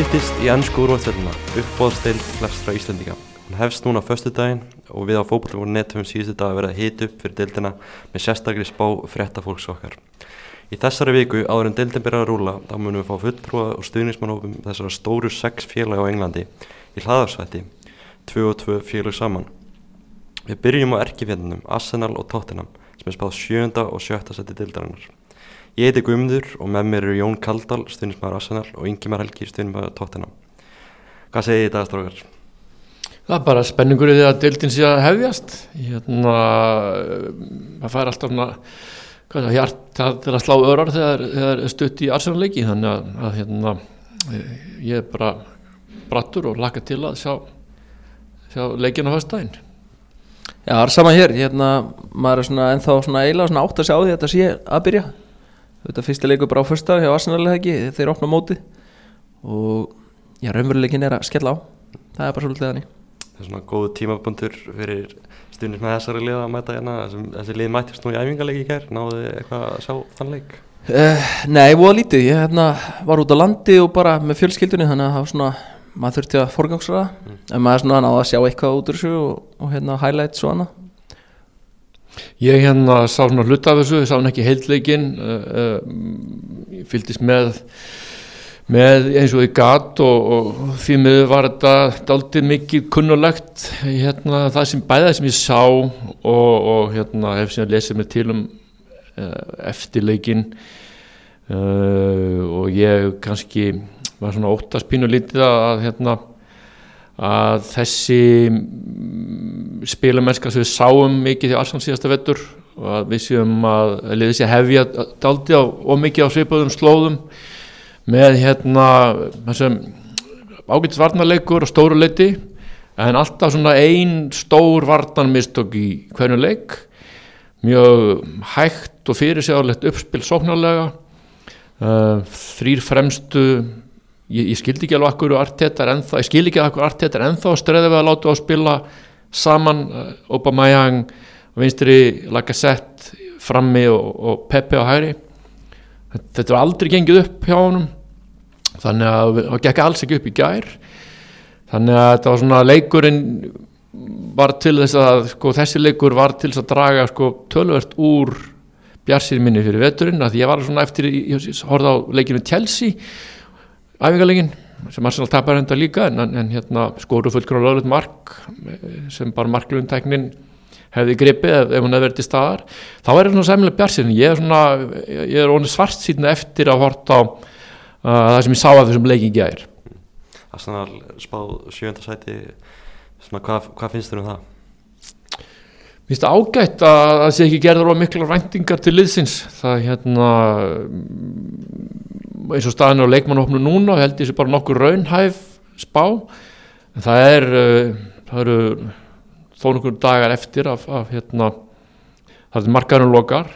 styttist í ennsku úrvæðsvelduna, uppbóðstild flestra Íslandíka. Hún hefst núna förstu daginn og við á fókbaltum netum síðustu dag að vera hit upp fyrir deildina með sérstakri spá frétta fólks okkar. Í þessari viku áður en deildin byrjar að rúla þá munum við fá fulltrúa og stuðnismannhópum þessara stóru sex félag á Englandi í hlaðarsvætti, tvö og tvö félag saman. Við byrjum á erkifjörnum Arsenal og Tottenham sem er spáð sjönda og sjötta seti deildarinnar. Ég heiti Guðmundur og með mér eru Jón Kaldal, stuðnismæður Arsenal og Ingemar Helgi, stuðnismæður Tottenham. Hvað segir þið í dagastrákar? Það er bara spenningur í því að deildin sé að hefjast. Hérna, það fær alltaf svona, hvað er það, hjart til að slá örar þegar það er stutt í Arsenal leiki. Þannig að, að hérna, ég er bara brattur og laka til að sjá, sjá leikinu á höstdæginn. Já, það er sama hér, hérna, maður er svona ennþá svona eiginlega svona átt að sjá því að þetta sé að byrja þetta fyrsta leiku bara á fyrsta hjá Arsenal ekki, þeir opna móti og já, raunveruleikin er að skella á. Það er bara svolítið þannig. Það er svona góð tímabundur fyrir stundin með þessari liða að mæta hérna. Þessi lið mættist nú í æfingarleiki í kær náðu þið eitthvað að sjá þann leik? Uh, nei, voða lítið, ég hérna, var út á landi og bara með fjölskyldunni þannig að það var svona, maður þurfti að forgangsra mm. en maður svona náði að sjá eitthvað út úr þessu og, og hérna highlights og annað Ég hérna sá svona hlut af þessu, sá hann ekki heildleikin, uh, uh, ég fylgist með, með eins og í gat og, og því miður var þetta aldrei mikið kunnulegt, hérna, það sem bæðið sem ég sá og, og hérna, hef síðan lesið mig til um uh, eftirleikin og ég kannski var svona óttast pínu lítið að hérna, að þessi spilamennska sem við sáum mikið því Arslan síðasta vettur og að við séum að liðið sé hefja daldi á og mikið á svipuðum slóðum með hérna ágættis varnarleikur og stóru leiti en alltaf svona einn stór varnarmistök í hverju leik. Mjög hægt og fyrirsjálegt uppspil sóknarlega. Uh, þrýr fremstu ég, ég skildi ekki alveg akkur artétar ennþá, ég skildi ekki akkur artétar ennþá streðið við að láta á að spila saman uh, Aubameyang vinstri Lacazette frammi og, og Pepe á hæri þetta var aldrei gengið upp hjá honum. Þannig að það gekk alls ekki upp í gær. Þannig að þetta var svona leikurinn var til þess að sko, þessi leikur var til þess að draga sko, tölvert úr bjarsir minni fyrir veturinn að ég var svona eftir, ég horfði á leikinu Chelsea æfingarleikin sem Arsenal tapar enda líka en, en hérna skoru fullkona lögulegt mark sem bara marklundtæknin hefði gripið ef, ef hún hefði verið til staðar. Þá er það svona sæmilega bjarsinn ég er svona, ég er ónið svart síðan eftir að horta á uh, það sem ég sá af þessum leikin gæðir Arsenal spáð sjönda sæti. Svona hvað, hvað finnst þér um það? Mér finnst það ágætt að það sé ekki gerður á mikla ræntingar til liðsins. Það er hérna eins og staðinu á leikmannhófnu núna held ég sé bara nokkur raunhæf spá. En það er það eru þó nokkur dagar eftir af, af hérna það er markaðurinn lokar.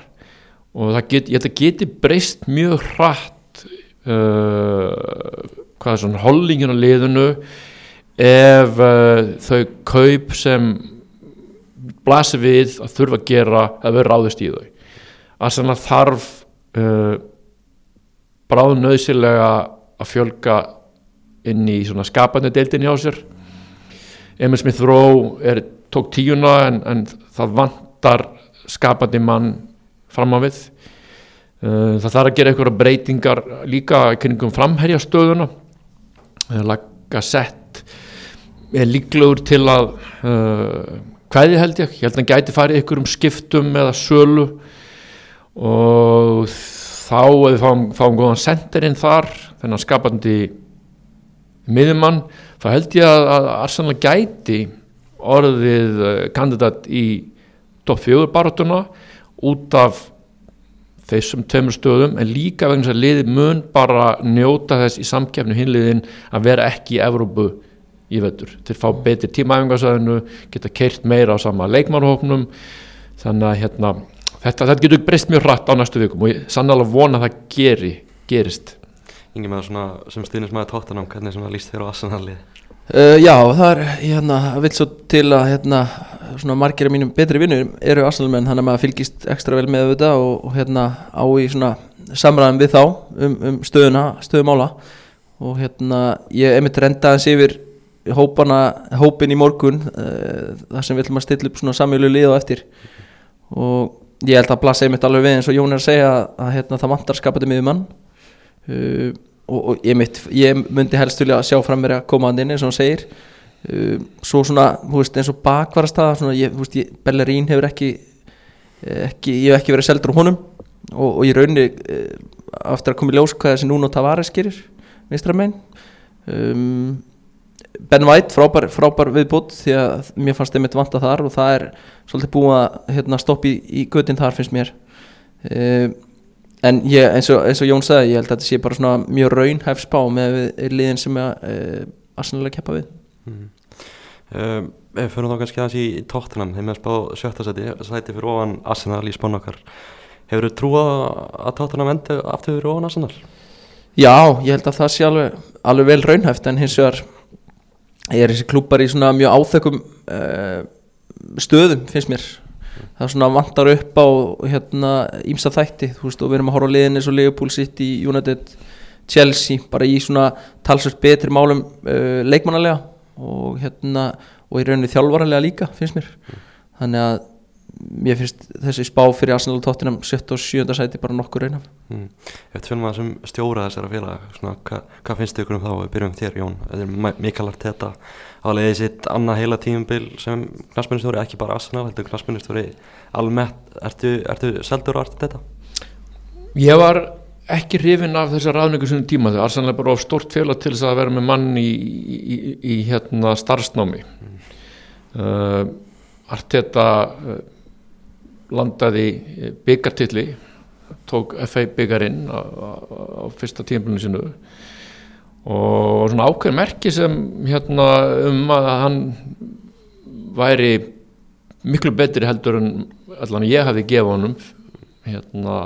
Og get, ég held að geti breyst mjög hratt uh, hvað er svona hollingin á liðinu ef uh, þau kaup sem blasir við að þurfa að gera að vera ráðist í þau. Að þarf uh, bráð nöðsilega að fjölga inn í svona skapandi deildin hjá sér. Emil Smith Rowe tók tíuna en, en það vantar skapandi mann fram á við. Uh, það þarf að gera einhverja breytingar líka kringum framherjastöðuna. Laga sett er líklegur til að uh, hvaði held ég, ég held að hann gæti farið ykkur um skiptum eða sölu og þá ef við fáum, fáum góðan senderinn þar þennan skapandi miðjumann, þá held ég að, að Arsenal gæti orðið kandidat í top 4 baróttuna út af þessum tveimur stöðum en líka vegna þess að liði mun bara njóta þess í samkjafnu hinliðin að vera ekki í Evrópu í vettur til að fá betri tímaæfingarsæðinu geta keirt meira á sama leikmannhóknum þannig að hérna, þetta, þetta getur breyst mjög hratt á næstu vikum og ég sannlega vona að það geri, gerist. Ingi með svona sem stýnist maður tóttanám hvernig sem það líst þér á Arsenalið uh, Já, það er hérna, vil svo til að hérna, svona margir af mínum betri vinnur eru Arsenalmenn, þannig að maður fylgist ekstra vel með þetta og, og hérna á í svona samræðum við þá um, um stöðuna, stöðumála og hérna ég einmitt renda hans yfir hópana, hópin í morgun uh, þar sem við ætlum að stilla upp svona samjölu lið á eftir. Og ég held að blassa einmitt alveg við eins og Jón er að segja að, að hérna, það vantar skapandi miður mann uh, og, og ég, mitt, ég myndi helst vilja sjá fram mér að koma hann inn eins og hann segir. Uh, svo svona, þú veist, eins og bakvarastaða svona, ég, þú veist, ég, Bellerín hefur ekki, ekki ég hef ekki verið seldur á honum. Og, og ég raunni uh, aftur að koma í ljós hvað þessi Nuno Tavares gerir vinstra megin um, Ben White frábær, frábær viðbútt því að mér fannst einmitt vanta þar og það er svolítið búið að hérna, stoppa í, í göttin þar finnst mér uh, en ég, eins, og, eins og Jón sagði ég held að þetta sé bara svona mjög raunhæf spá með liðin sem að uh, Arsenal að keppa við Mm. Um, ef við fyrir þá kannski aðeins í tóttunum þeim að spá sjötta seti, sæti fyrir ofan Arsenal í spánu okkar Hefur þú trúið að tóttunum endi aftur fyrir ofan Arsenal? Já, ég held að það sé alveg, alveg vel raunhæft en hins vegar er þessi klúpar í svona mjög áþökkum uh, stöðum finnst mér. Það svona vantar upp á hérna ímsa þætti þú veist og við erum að horfa á liðin eins og Liverpool City, United, Chelsea bara í svona talsvöld betri málum uh, leikmannalega og hérna og í rauninni þjálfaralega líka finnst mér. Þannig að mér finnst þessi spá fyrir Arsenal og Tottenham 7. og 7. sæti bara nokkur raunhaf Mm. Ef við finnum að þessum stjóra þessara félag svona, hva, hvað finnst ykkur um þá? Við byrjum þér Jón Þetta er Mikael Arteta álega sitt annað heila tímumbil sem knastmennistjóri, ekki bara Arsenal heldur knastmennistjóri almennt Ertu, ertu seldur á Arteta? Ég var ekki hrifin af þessar ráðningu sem tíma þegar Arsenal er bara of stort félag til þess að vera með mann í, í, í, í hérna starfsnámi uh, Arteta uh, landaði byggartilli tók FA byggarinn á, á, fyrsta tímafélaginu sinu og svona ákveðin merki sem hérna um að hann væri miklu betri heldur en allan ég hafi gefað honum hérna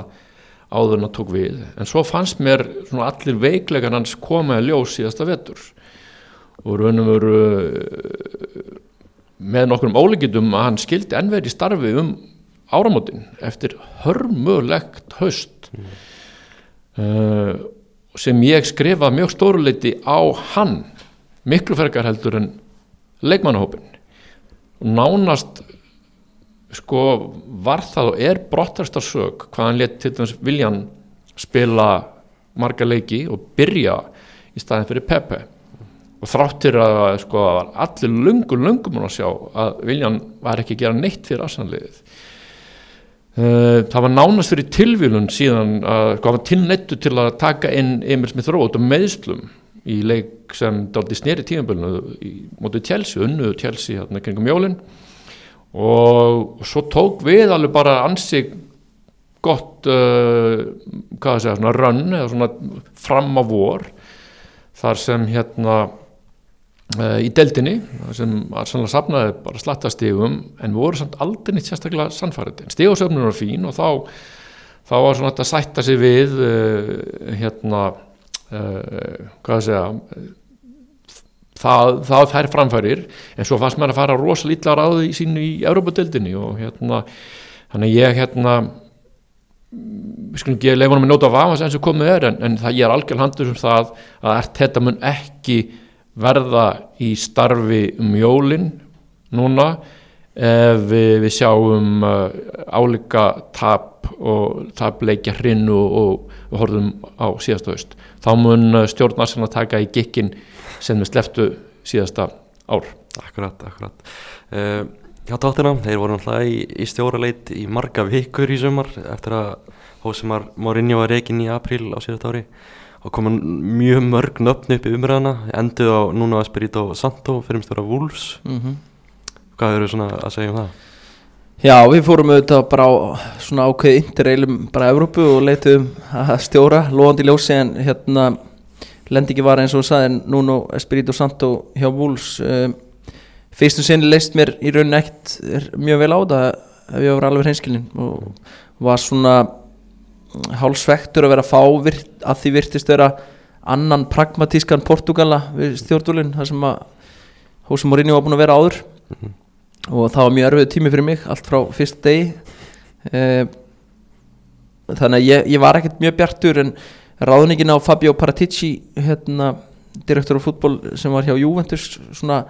áður en að tók við. En svo fannst mér svona allir veiklegan hans koma að ljós síðasta vetur. Og raunum veru með nokkrum ólíkitum að hann skildi ennverð í starfi um áramótin eftir hörmulegt haust mm. uh, sem ég skrifa mjög stóruleiti á hann miklu fergar heldur en leikmannahópin nánast sko var það og er brottarstörsök hvað hann let til dæmis viljan spila marga leiki og byrja í staðin fyrir Pepe og þráttir að sko allir lungur lungum að sjá að viljan var ekki að gera neitt fyrir aðsannliðið það var nánast fyrir tilvílun síðan að sko hann var tilnettu til að taka inn Emil Smith Rowe út á meðslum í leik sem daldi sneri tímanbölinu í mótið Chelsea, unnuðu Chelsea hérna kringum jólinn og svo tók við alveg bara ansig gott uh, hvað það segja, svona rönn eða svona fram á vor þar sem hérna í deldinni sem sannlega sapnaði bara slatta stigum en voru samt aldrei nýtt sérstaklega sannfærið en stigasöfnun var fín og þá þá var svona þetta að sætta sig við uh, hérna hvað það segja það, það þær framfærir en svo fannst mér að fara rosalítla ráði í sínu í Európa-dildinni og hérna þannig ég hérna við skulum ekki leifa hann með nóta af aðeins eins og komið er en, en það ég er algjörl handur sem það að þetta mun ekki verða í starfi um jólin núna ef við, við sjáum uh, álíka tap og tapleikja hrinu og, og horfum á síðasta haust. Þá mun stjórnarsan að taka í gikkin sem við sleftu síðasta ár. Akkurat, akkurat. Uh, Já, tóttina, þeir voru náttúrulega í, í stjóraleit í marga vikur í sumar eftir að Hósimar Mourinho var reygin í apríl á síðast ári og komin mjög mörg nöfn upp í umræðana enduð á Nuno Espirito Santo fyrirmstöra Wolves mm -hmm. Hvað eru svona að segja um það? Já, við fórum auðvitað bara á svona ákveð interreilum bara Evrópu og leituðum að stjóra loðandi ljósi en hérna lendingi var eins og sagði Nuno Espirito Santo hjá Wolves um, fyrstum sinni leist mér í rauninni ekkert mjög vel á það ef ég var alveg hreinskilin og var svona hálsvektur að vera fá virt, að því virtist vera annan pragmatískan Portugala við stjórnvölinn þar sem að Hósi Mourinho var búin að vera áður. Mm -hmm. og það var mjög erfið tími fyrir mig allt frá fyrst degi. Eh, þannig að ég, ég var ekkert mjög bjartur en ráðningin á Fabio Paratici hérna, direktor af fútból sem var hjá Juventus svona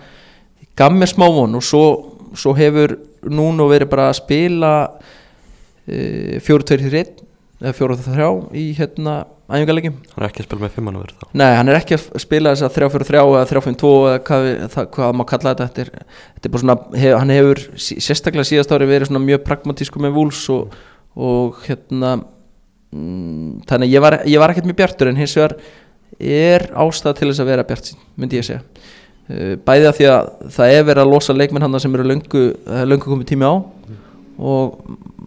gaf mér smá von. Og svo, svo hefur núna verið bara að spila e, 4-2-3 eða 4-3 í hérna æfingarlegjum Hann er ekki að spila með fimmann verið þá? Nei, hann er ekki að spila þess að 3-4-3 eða 3-5-2 eða hvað, það, hvað má kalla þetta. Þetta er, þetta er bara svona, hef, hann hefur sérstaklega síðast ári verið svona mjög pragmatísku með vúls og, og hérna mm, þannig ég var, ég var ekkert mjög bjartur en hins vegar er ástæða til þess að vera bjart sín, myndi ég segja. Uh, bæði að því að það er verið að losa leikmenn hann sem eru löngu, er löngu komið tími á og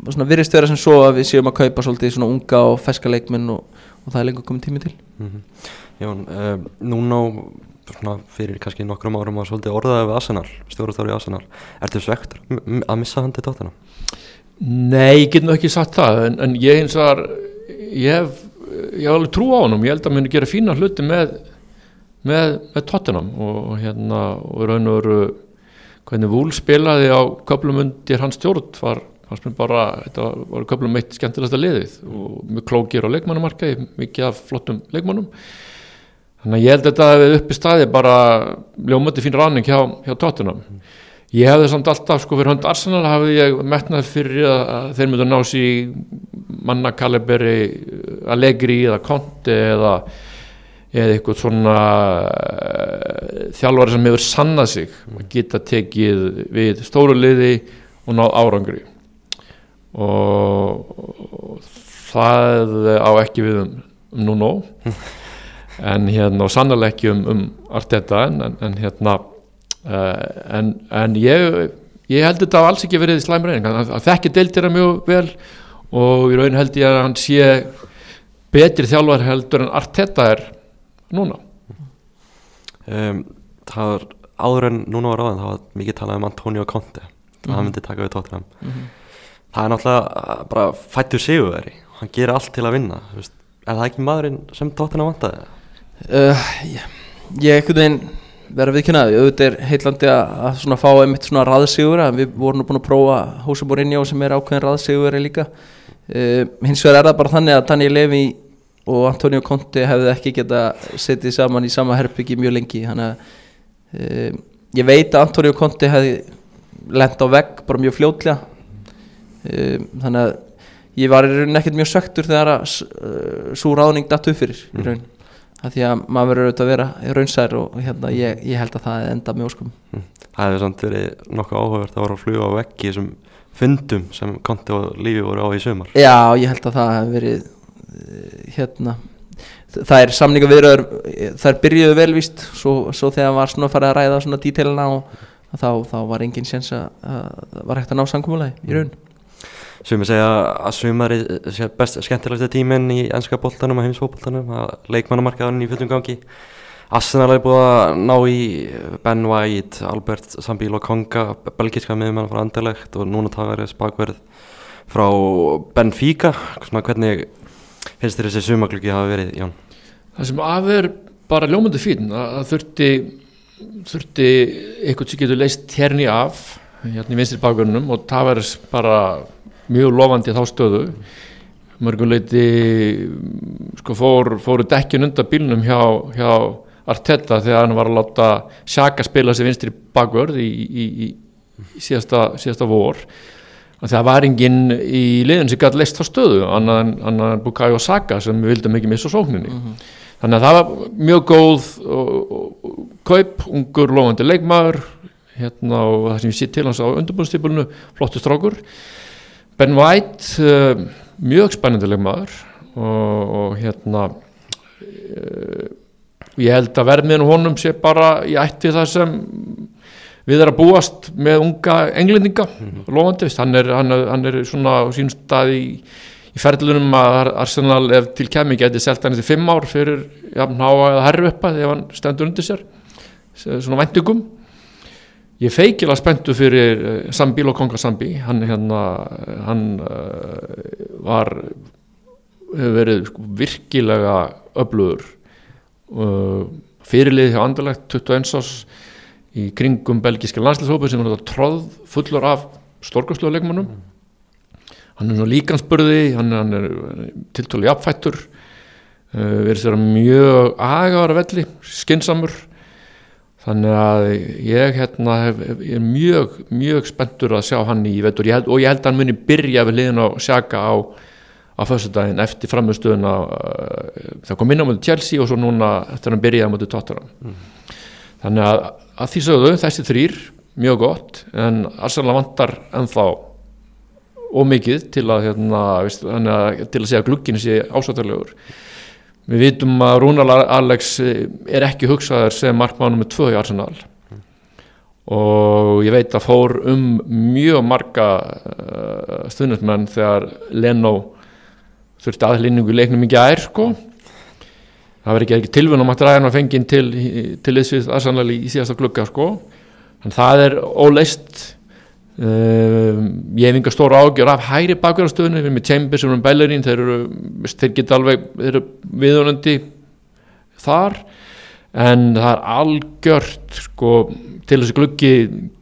svona virðist vera sem svo að við séum að kaupa svolítið svona unga og feska leikmenn og, og það er lengur komið tími til. Mm Jón, uh, núna svona, fyrir kannski nokkrum árum var svolítið orðaði við Arsenal, stjórastári í Arsenal. Ertu m- að missa hann til tóttina? Nei, ég get nú ekki sagt það en, en ég eins og ég hef, ég hef alveg trú á honum. Ég held að muni gera fína hluti með með, með Tottenham og, og hérna og raun og veru hvernig Vúl spilaði á köflum undir hans stjórn var, fannst mér bara þetta var köflum eitt skemmtilegsta liðið og mjög klókir á leikmannumarkaði mikið af flottum leikmannum þannig að ég held að þetta hefði uppi staði bara ljómöndi fín ráning hjá, hjá Tottenham. Ég hefði samt alltaf, sko, fyrir hönd Arsenal hafði ég metnað fyrir að, að þeir myndu að ná sér í manna Kaliberi, Allegri eða Conte eða, eða eitthvað svona uh, þjálfari sem hefur sannað sig að geta tekið við stóru liði og náð árangri. Og, og það á ekki við um, um nú nóg en hérna og sannlega ekki um, um Arteta en, en, en hérna uh, en, en ég ég held þetta alls ekki verið slæm reyning. Hann hann þekki deildir það mjög vel og í raun held ég að hann sé betri þjálfar heldur en Arteta er núna? Um, það var áður en núna var ráðan, það var mikið talað um Antonio Conte að hann myndi taka við tóttinam það er náttúrulega uh, bara fættur sigurveri hann gerir allt til að vinna þú veist. er það ekki maðurinn sem tóttinam vantaði? uh, ég, ég einhvern veginn verða viðkynnaði, auðvitað er heitlandi að, að svona fá einmitt svona raðsigur að við vorum nú búin að prófa Hósa Borinjó sem er ákveðin raðsigur líka. Uh, hins vegar er það bara þannig að Daniel Levi og Antonio Conte hefði ekki geta setið saman í sama herbyggi mjög lengi þannig að uh, ég veit að Antonio Conte hefði lent á vegg bara mjög fljótlega. Uh, þannig að ég var í rauninni ekkert mjög söktur þegar að uh, svo ráðning datt upp fyrir í raun. Það því að maður verður auðvitað að vera raunsær og hérna, ég, ég held að það enda með óskum. Það hefði samt verið nokkuð áhugavert að vera að fluga á veggi þessum fundum sem Conte og Lífi voru á í sumar. Já, ég held að það hef verið eh, hérna það er samninga viðröður það er byrjuðu velvíst svo, svo þegar var svona farið að ræða svona dítelina og þá, þá var engin séns að, að það var hægt að ná samkúmulagi í raun. Sumir segja að sumari sé best skemmtilegsta tíminn í ennska boltanum og heimsfóboltanum að leikmannamarkaðurinn í fullum gangi. Arsenal er búið að ná í Ben White, Albert Sambíl og Konga belgiska miðjumann frá Anderlecht og núna Tavares bakverð frá Benfica. Hvernig finnst þér þessi sumagluggi hafa verið, Jón? það sem af er bara ljómandi fín að þurfti þurfti eitthvað sem getur leist hérni af hérna í vinstri bakgrunum og það verður bara mjög lofandi þá stöðu mörguleiti sko fór, fóru dekkin undan bílnum hjá, hjá Arteta þegar hann var að láta Sjaka spila sér vinstri bakvörð í, í, í, í síðasta, síðasta vor það var enginn í liðin sem gæti leist þá stöðu annað en, annað en Bukayo Saka sem við vildum ekki missa sókninni. Þannig að það var mjög góð og, og, og, kaup, ungur lofandi leikmaður hérna og það sem ég sé til hans á undirbúinstipulinu, flottu strákur. Ben White uh, mjög spennandi leikmaður og, og hérna uh, ég held að verðmiðin honum sé bara í ætti það sem við erum að búast með unga englendinga lofandi, veist, hann er, hann, hann er svona á sínum stað í, í ferðlunum að Arsenal ef til kemi geti selt hann eftir fimm ár fyrir jafn háa eða herru uppa þegar hann stendur undir sér svona væntingum. Ég feikilega spenntu fyrir uh, Sambi og Konga Sambi. Hann, hérna, hann uh, var hefur verið sko, virkilega öflugur uh, fyrirlið hjá andalegt 21 ás í kringum belgíska landslýshópu sem er tróð fullur af stórkastlega leikmannum hann er svona líkansbörði hann, hann er tiltóli jafnfættur uh, verið sér mjög agaðar velli, skinsamur þannig að ég hérna hef, ég er mjög mjög spenntur að sjá hann í vetur. Ég held, og ég held að hann muni byrja við liðin á sjaka á, á föstudaginn eftir framstöðuna uh, það kom inn á mjög Chelsea og svo núna eftir að hann byrjaði á mjög Tottenham þannig að, að því sögðu þessi þrýr mjög gott en Arsenal vantar ennþá ómikið til að, hérna, veist, að til að segja að glugginn sé ásáttarlegur við vitum að Rúnar Alex er ekki hugsaður sem markmannum með tvö í Arsenal. Og ég veit að fór um mjög marga uh, stuðnismenn þegar Leno þurfti aðlýningu leiknum í gær sko það verður ekki, ekki tilvunum að ræðan var fenginn til, til þessið Arsenal í, síðasta glugga sko. En það er óleist um, ég hef enga stóra ágjör af hæri bakverðarstöðinu við með Chambers og Bellerín þeir, þeir geta alveg viðunandi þar. En það er algjört sko, til þessi gluggi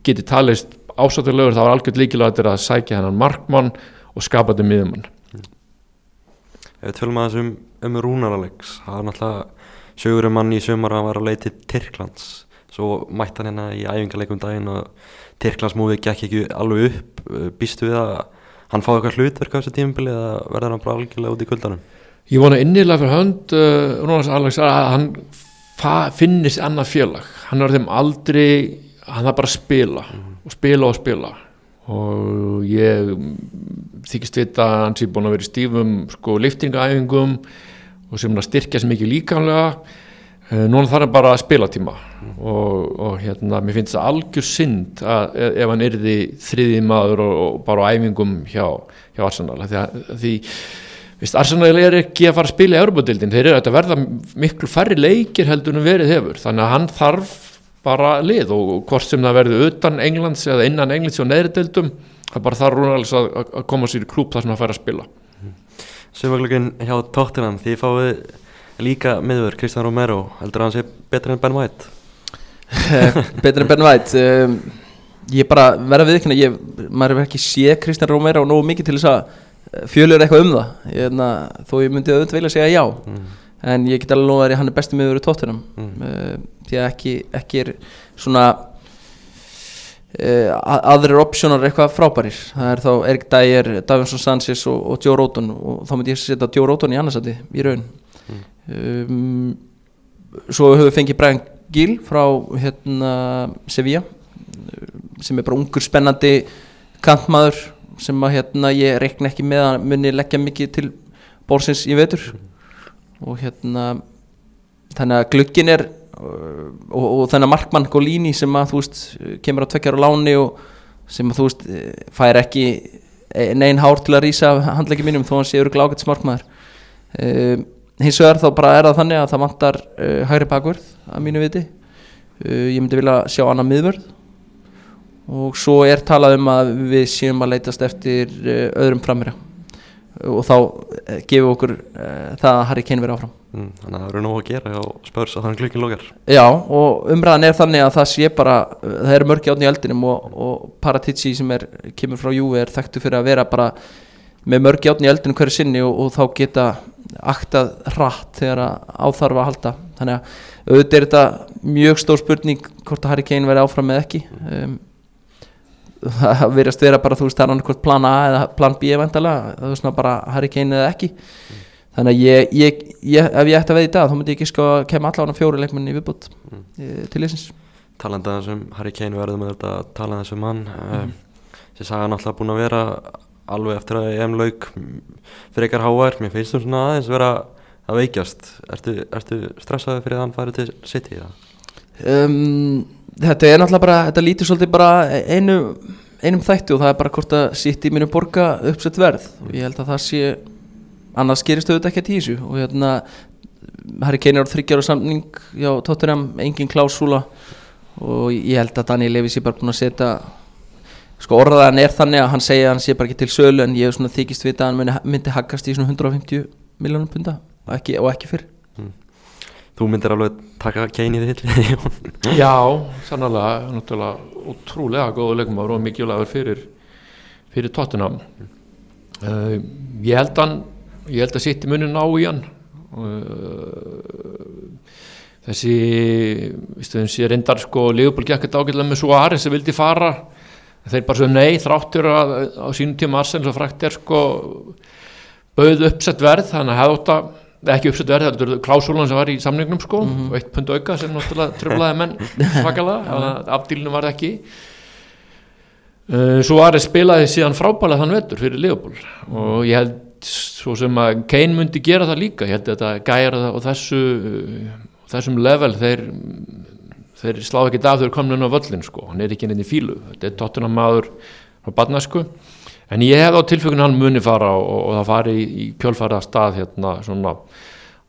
geti talist ásáttulegur þá er algjört líkilega að sækja hennan markmann og skapa þetta miðumann Ef við tölum aðeins um, um Rúnaralegs, það var náttúrulega sögur um mann í sömur að hann var að leið til Tyrklands, svo mætti hann hérna í æfingarleikum daginn og Tyrklandsmúfið gekk ekki alveg upp, býstu við að hann fá eitthvað hlutverk á þessu tímubili eða verður hann bara algjörlega út í kuldanum? Ég vona innilega fyrir hönd uh, Rúnars Alex að hann finnist annað félag, hann er þeim aldrei, hann er bara að spila og spila og spila og ég þykist vita að hans er búin að vera í stífum sko liftingaæfingum og sem hann styrkja sem ekki líkamlega. Núna þarf hann bara að spila tíma. Og, og hérna mér finnst það algjör synd að ef hann erði þriði maður og, og bara á æfingum hjá, hjá Arsenal. Því, því Vist, Arsenal er ekki að fara að spila í Europadildin, þeir eru að verða miklu færri leikir heldur en verið hefur. Þannig að hann þarf bara lið og hvort sem það verður utan Englands eða innan Englands og neðri deildum það bara þarf Rúnals að, að koma sér í klúp þar sem það fær að spila. Sjöfaglugun hjá Tottenham því fáið líka miður Kristján Romero heldur að hann sé betur en Ben White? Betur en Ben White um, ég bara verða við ekki maður hefur ekki séð Kristján Romero nógu mikið til þess að fjölur eitthvað um það. Ég, na, þó ég myndi auðvitað vilja segja já. Mm. En ég get alveg lofa að hann er bestið miður í Tottenham. Mm. uh, því að ekki, ekki er svona uh, aðrir opsjónar eitthvað frábærir. Það er þá Erik Dyer, Davinsson Sanchez og, og Joe Róton og þá myndi ég setja Joe Róton í annarsæti í raun. Mm. um, svo höfum við fengið Brian Gill frá hérna Sevilla sem er bara ungur spennandi kantmaður sem að hérna ég reikna ekki með að muni leggja mikið til bólsins í vetur og hérna þannig að glukkin er og, og þannig að markmann Golini sem að þú veist kemur á tvekkjar á láni og sem að þú veist fær ekki neinn hár til að rýsa handleggi mínum þó hann sé öruglega ágætt smarkmaður um, hins vegar þá bara er það þannig að það vantar uh, hægri bakvörð að mínu viti. Uh, ég myndi vilja sjá annað miðvörð. Og svo er talað um að við séum að leytast eftir uh, öðrum framherja og þá uh, gefum okkur uh, það að Harry Kane verið áfram. Mm, Þannig að það eru nóg að gera hjá spörs að þannig klukkin lókar Já og umræðan er þannig að það sé bara það eru mörgi átni í eldinum og, og Paratici sem er, kemur frá Juve er þekktu fyrir að vera bara með mörgi átni í eldinum hverju sinni og, og þá geta aktað hratt þegar áþarf að halda. Þannig að auðvitað er þetta mjög stór spurning hvort að Harry Kane verið áfram eða ekki. Um, það verðast vera bara þú veist það er annarkvæmt plan A eða plan B eventulega það er svona bara Harry Kane eða ekki mm. þannig að ég, ég, ég, ef ég ætti að veið í dag þá myndi ég ekki sko að kemja allavega fjóri leikmenni viðbútt mm. til þessins Talanda þessum Harry Kane verðum þetta talanda þessum mann mm. sem sagði hann alltaf búin að vera alveg eftir að EM lauk fyrir ykkar HR, mér finnst þú svona aðeins vera að veikjast ertu, ertu stressaði fyrir að hann færi til City? Um, þetta er náttúrulega bara, þetta lítur svolítið bara einu, einum þætti og það er bara hvort að sitt í minu borga uppsett verð. Og ég held að það sé annars gerist auðvitað ekki að tísu og hérna Harry Kane er á þryggjar og samning já, Tottenham, engin klásúla. Og ég held að Daniel Levis er bara búin að setja sko orðaðan er þannig að hann segja að hann sé bara ekki til sölu en ég hef svona þykist vita að hann myndi, myndi haggast í svona 150 miljónum punta og ekki, og ekki fyrr. Mm. Þú myndir alveg taka í þitt Já, sannlega náttúrulega útrúlega góðu leikumar og mikilvægur fyrir fyrir Tottenham. Uh, ég held að ég held að sitt í munin á í hann. Uh, þessi þessi reyndar sko Leopold gekk þetta ágætlega með Suárez sem vildi fara. Þeir bara svo nei þráttur að á sínum tíma Arsen svo frækt er sko bauð uppsett verð þannig að hefði ótt að ekki uppsett verð, þetta er klásúlan sem var í samningnum sko og eitt pund auka sem náttúrulega tröflaði menn svakalega, afdílinu var ekki. Uh, Suárez spilaði síðan frábælega þann vetur fyrir Leopold og ég held svo sem að Kane myndi gera það líka ég held að þetta gæra það og þessu þessum level þeir, þeir slá ekki af þegar komin inn á völlin sko, hann er ekki inn í fílu þetta er tóttina maður á badnasku en ég hef á tilfjögun hann muni fara og, og það fari í, í kjölfæra stað hérna svona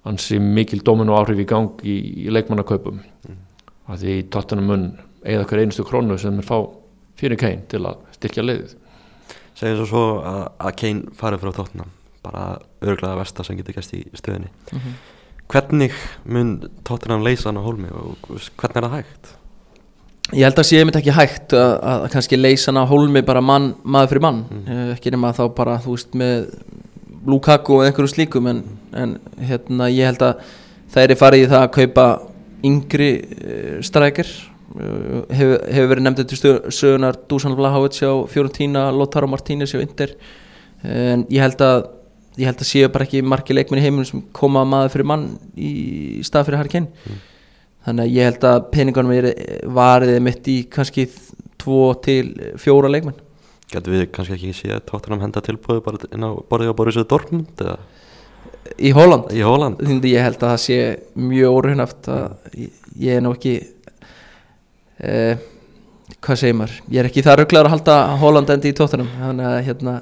hansi mikil dóminu áhrif í gang í, í leikmannakaupum mm. að því tóttina mun eða hver einustu krónu sem er fá fyrir Kane til að styrkja leiðið Segjum svo svo að, að Kane farið frá tóttina bara örglaða versta sem getur gæst í stöðinni mm -hmm. hvernig mun tóttinam leysa hann á hólmi og hvernig er það hægt? Ég held að sé einmitt ekki hægt að, að kannski leysa hann á hólmi bara mann, maður fyrir mann mm. ekki nema þá bara þú veist með Lukaku og einhverju slíkum en, en hérna ég held að það er farið í það að kaupa yngri uh, strækir uh, hefur hef verið nefndið til sögunar Dusan Vlahovic á Fiorentina Lothar Martínez á Inder en ég held að ég held að séu bara ekki margi leikmenn í heiminum sem koma maður fyrir mann í stað fyrir Harry Kane mm. Þannig að ég held að peningunum er variðið mitt í kannski tvo til fjóra leikmenn Getur við kannski ekki séð tóttunum henda tilbúið bara inn á borðið á Borisöðu Dortmund eða? Í Hóland? Í Hóland Því ég held að það sé mjög órunaft að ég er nú ekki eh, hvað segir maður ég er ekki það rugglar að halda Hóland endi í tóttunum þannig að hérna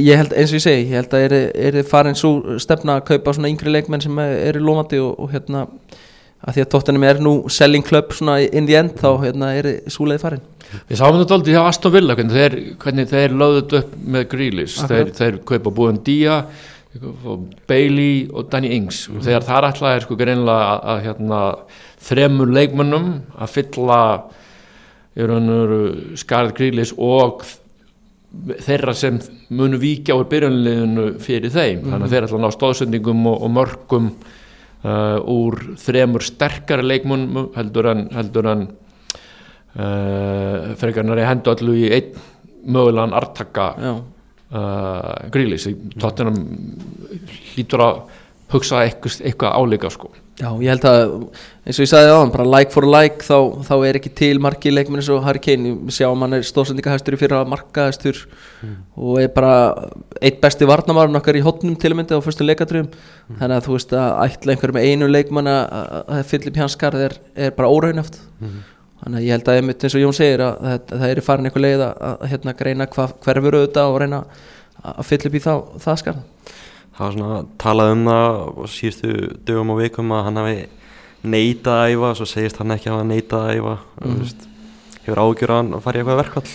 ég held eins og ég segi, ég held að er þið farin svo stefna að kaupa svona yngri leikmenn sem eru lómandi og, og hérna að því að tóttunum er nú selling club svona in the end þá hérna er súleið farin. Við sáum þetta aldrei hjá Aston Villa hvernig þeir, þeir þetta upp með Grealish, þeir, þeir kaupa búin Dia Bailey og Danny Ings. Mm. og þegar það er alltaf sko greinlega að, að hérna, þremur leikmennum að fylla skarð Grealish og þeirra sem munu víkja á byrjunleginu fyrir þeim. Mm. þannig að þeir ætla að ná stóðsendingum og, og mörgum uh, úr þremur sterkari leikmun heldur en heldur en uh, frekarnar er hendu allu í einn mögulegan artaka uh, grílis tóttunum hlýtur að hugsa eitthvað, eitthvað áleika sko Já, ég held að, eins og ég sagði á hann, bara like for like, þá, þá er ekki til marki leikminn eins og Harry Kane, sjáum hann er stóðsendingahæstur í fyrra markahæstur mm. og er bara eitt besti varnamarun okkar í hotnum til að mynda á fyrstu leikadröfum, mm. þannig að þú veist að ætla einhverju með einu leikmann að Filip Janskarð er, er bara óraunæft, mm. þannig að ég held að einmitt eins og Jón segir að, að, að það er farin einhver leið að, að hérna greina hva, hverfur auðvitað og reyna að Filip í þá, það skarð það var svona talað um það síðustu dögum og vikum að hann hafi neitað að æfa svo segist hann ekki að hafa neitað að æfa mm. veist, hefur ágjur að hann fari eitthvað verkvall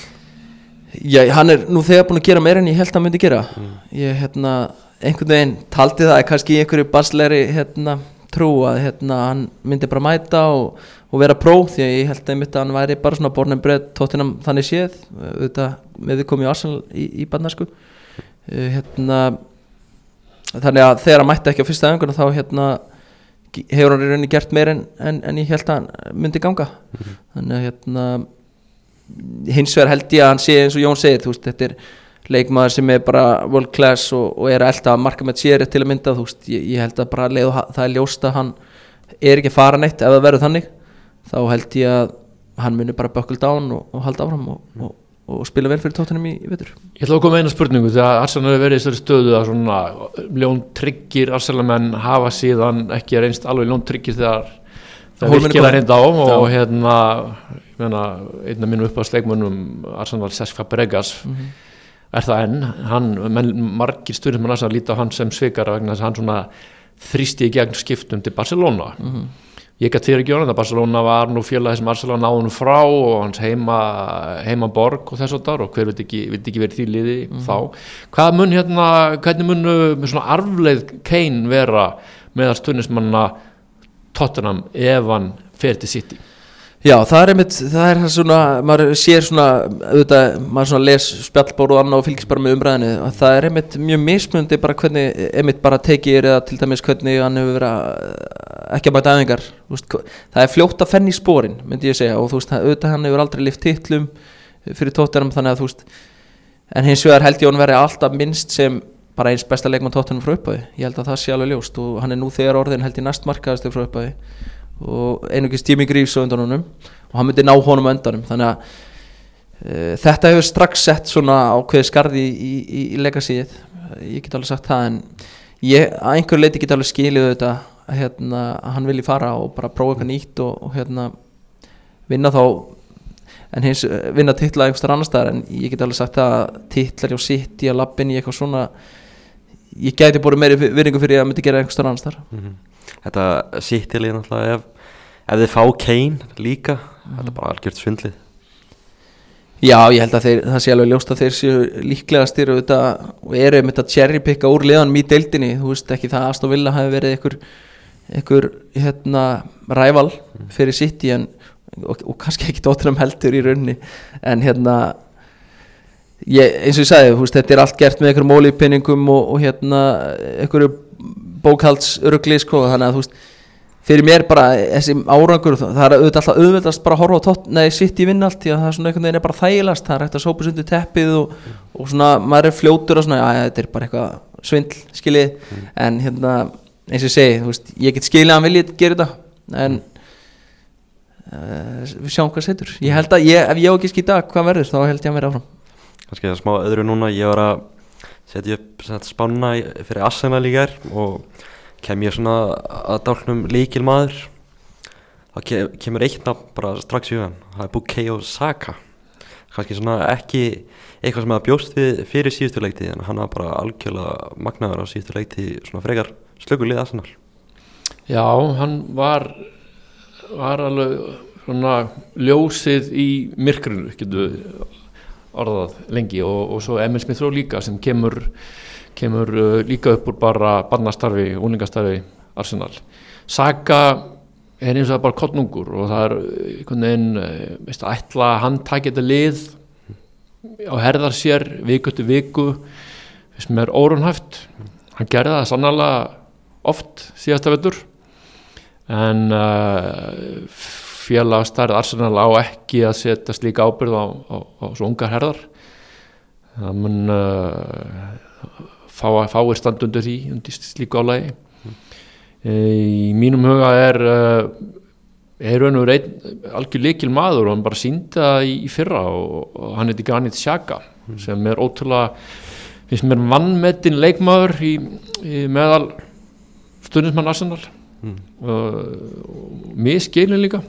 Já, hann er nú þegar búin að gera meira en ég held að hann myndi gera mm. ég, hérna, einhvern veginn taldi það kannski í einhverju basleiri hérna, trú að hérna, hann myndi bara mæta og, og vera pró því að ég held að hann væri bara svona bornum breytt tóttinam þannig séð auðvitað með því komið í Arsenal í, í bandnarsku hérna þannig að þegar hann mætti ekki á fyrsta öðungun þá hérna hefur hann í rauninni gert meir en, en, en ég held að hann myndi ganga. Mm -hmm. þannig að hérna hins vegar held ég að hann sé eins og Jón segir veist, þetta er leikmaður sem er bara world class og, og er alltaf að marka með sér til að mynda veist, ég, ég held að bara leið, það er ljóst að hann er ekki fara neitt ef það verður þannig. Þá held ég að hann munir bara bökul dán og, og halda áfram og, og og spila vel fyrir tóttunum í, vetur? Ég ætla að koma eina spurningu þegar Arsenal hefur verið í þessari stöðu að svona ljón tryggir Arsenal-menn hafa síðan ekki reynst alveg ljón tryggir þegar það virkilega reynda á og Já. hérna meina, einn af mínum upp á sleikmunum Arsenal Seska Bregas mm -hmm. er það enn. Hann, menn, margir stundum mann að líta á hann sem svikar vegna þess að hann svona þrýsti í gegn skiptum til Barcelona. Mm -hmm ég gæti þér ekki ánum að Barcelona var nú félagi sem Arsenal náðunum frá og hans heima, heima borg og þess og þar og hver veit ekki, ekki verið því liði mm -hmm. þá. Hvað mun hérna, hvernig mun með svona arfleið Kane vera með að stundismanna Tottenham ef hann fer til City? Já, það er einmitt, það er svona, maður sér svona, auðvitað, maður svona les spjallbóru og annað og fylgist bara með umræðinu og það er einmitt mjög mismundi bara hvernig, einmitt bara tekið eða til dæmis hvernig hann hefur verið að ekki að mæta aðingar, það er fljótt að fenni í spórin, myndi ég segja og þú veist, auðvitað hann hefur aldrei lift titlum fyrir tóttunum þannig að þú veist, en hins vegar held ég hann verið alltaf minnst sem bara eins besta leikmann tóttunum frá upphæði, ég held að það sé alveg ljóst og hann er nú þegar orðin held ég næst markaðastu frá upphæði og einugist tími grífs á undan honum. Og hann myndi ná honum á undanum þannig að uh, þetta hefur strax sett svona ákveði skarði í, í, í, legacyið. Ég get alveg sagt það en ég að einhver leiti get alveg skilið þetta að, hérna, hann vilji fara og bara prófa eitthvað nýtt og, og hérna vinna þá en hins vinna titla einhverstar annar staðar. En ég get alveg sagt það að titlar hjá sitt í að lappin í eitthvað svona ég gæti búin meiri virðingu fyrir að myndi gera einhverstar annar staðar. Mm -hmm þetta sittilið náttúrulega ef, ef þið fá Kane líka mm. þetta er bara algjört svindlið. Já, ég held að þeir, það sé alveg ljóst að þeir séu líklega styrir og eru um þetta cherrypicka úr liðanum í deildinni, þú veist ekki það að Aston Villa hafi verið einhver, einhver hérna, ræval mm. fyrir City en, og, og kannski ekki tóttunum heldur í raunni en hérna ég, eins og ég sagði, veist, þetta er allt gert með einhverjum ólípinningum og, og hérna einhverju bókhaldsörugli sko, þannig að þú veist fyrir mér bara þessi árangur það er auðvitað alltaf auðvitaðst bara að horfa á tótt neði sitt í vinn allt, því að það er svona einhvern veginn er bara þægilegast, það er hægt að sópa sundu teppið og, og svona maður er fljótur og svona, já þetta er bara eitthvað svindl skiljið, mm. en hérna eins og ég segi, veist, ég get skiljið að hann vilja gera þetta, en uh, við sjáum hvað setur. Ég held að, ég, ef ég á ekki skýta hvað verður, þá held ég að vera áfram Kannski smá öðru núna, ég var að setja upp spánuna fyrir Arsenal í gær og kem ég svona að dálnum líkil maður þá kemur eitt nafn bara strax í hugan það er Bukayo Saka. Kannski svona ekki eitthvað sem það bjóst við fyrir síðustu leikti en hann var bara algjörlega magnaður á síðustu leikti svona frekar slökulið Arsenal. Já, hann var var alveg svona ljósið í myrkrinu getur við orðað lengi og, og svo Emil Smith Rowe líka sem kemur, kemur uh, líka upp úr bara barnastarfi, úningastarfi Arsenal. Saga er eins og það er bara kottnungur og það er einhvern veginn, uh, veist að ætla að hann takja þetta lið á herðar sér viku til viku sem er órunhæft. Hann gerði það sannlega oft síðasta vettur en uh, félagstarð Arsenal á ekki að setja slíka ábyrð á, á, á svo ungar herðar það mun uh, fá, fáir standundur því undir slíku álægi mm. e, í mínum huga er uh, er raun og reyn algjör likil maður og hann bara sínda í, í fyrra og, og hann heiti Granit Xhaka mm. sem er ótrúlega finnst mér vannmetinn leikmaður í, í meðal stundismann Arsenal mm. og, og miskilin líka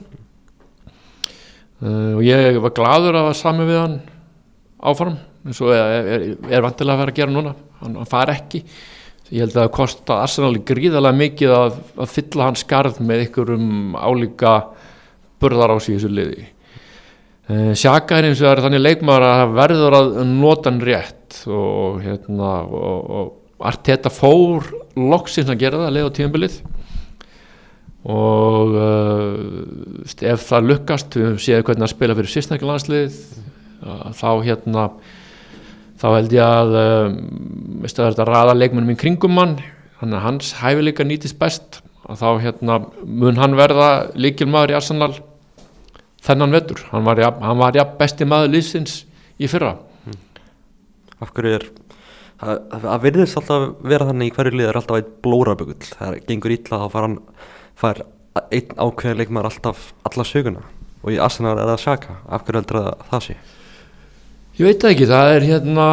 uh, og ég var gladur að sami við hann áfram eins og er, er, er vantilega að vera að gera núna. Hann, hann far ekki. Ég held að það kosti Arsenal gríðarlega mikið að, að fylla hans skarð með ykkurum álíka burðar á sig þessu liði. Uh, Sjaka er eins og það er þannig leikmaður að verður að nota hann rétt og hérna og, og Arteta fór loksins að gera það að leiða á tíðanbilið og uh, ef það lukkast við séum hvernig að spila fyrir sístnækjulandslið þá hérna þá held ég að um, það er þetta að raða leikmennum í kringum mann þannig að hans hæfileika nýtist best. Og þá hérna mun hann verða líkil maður í Arsenal þennan vettur, hann var, hann var ja, besti maður lífsins í fyrra. Hmm. Af hverju er það, það verðist alltaf vera þannig í hverju lið er alltaf eitt blórabögull. Það gengur ítla þá fara hann fær einn ákveðin leikmar alltaf alla söguna og í Arsenal er það Sjaka af hverju heldur það það sé? Ég veit ekki, það er hérna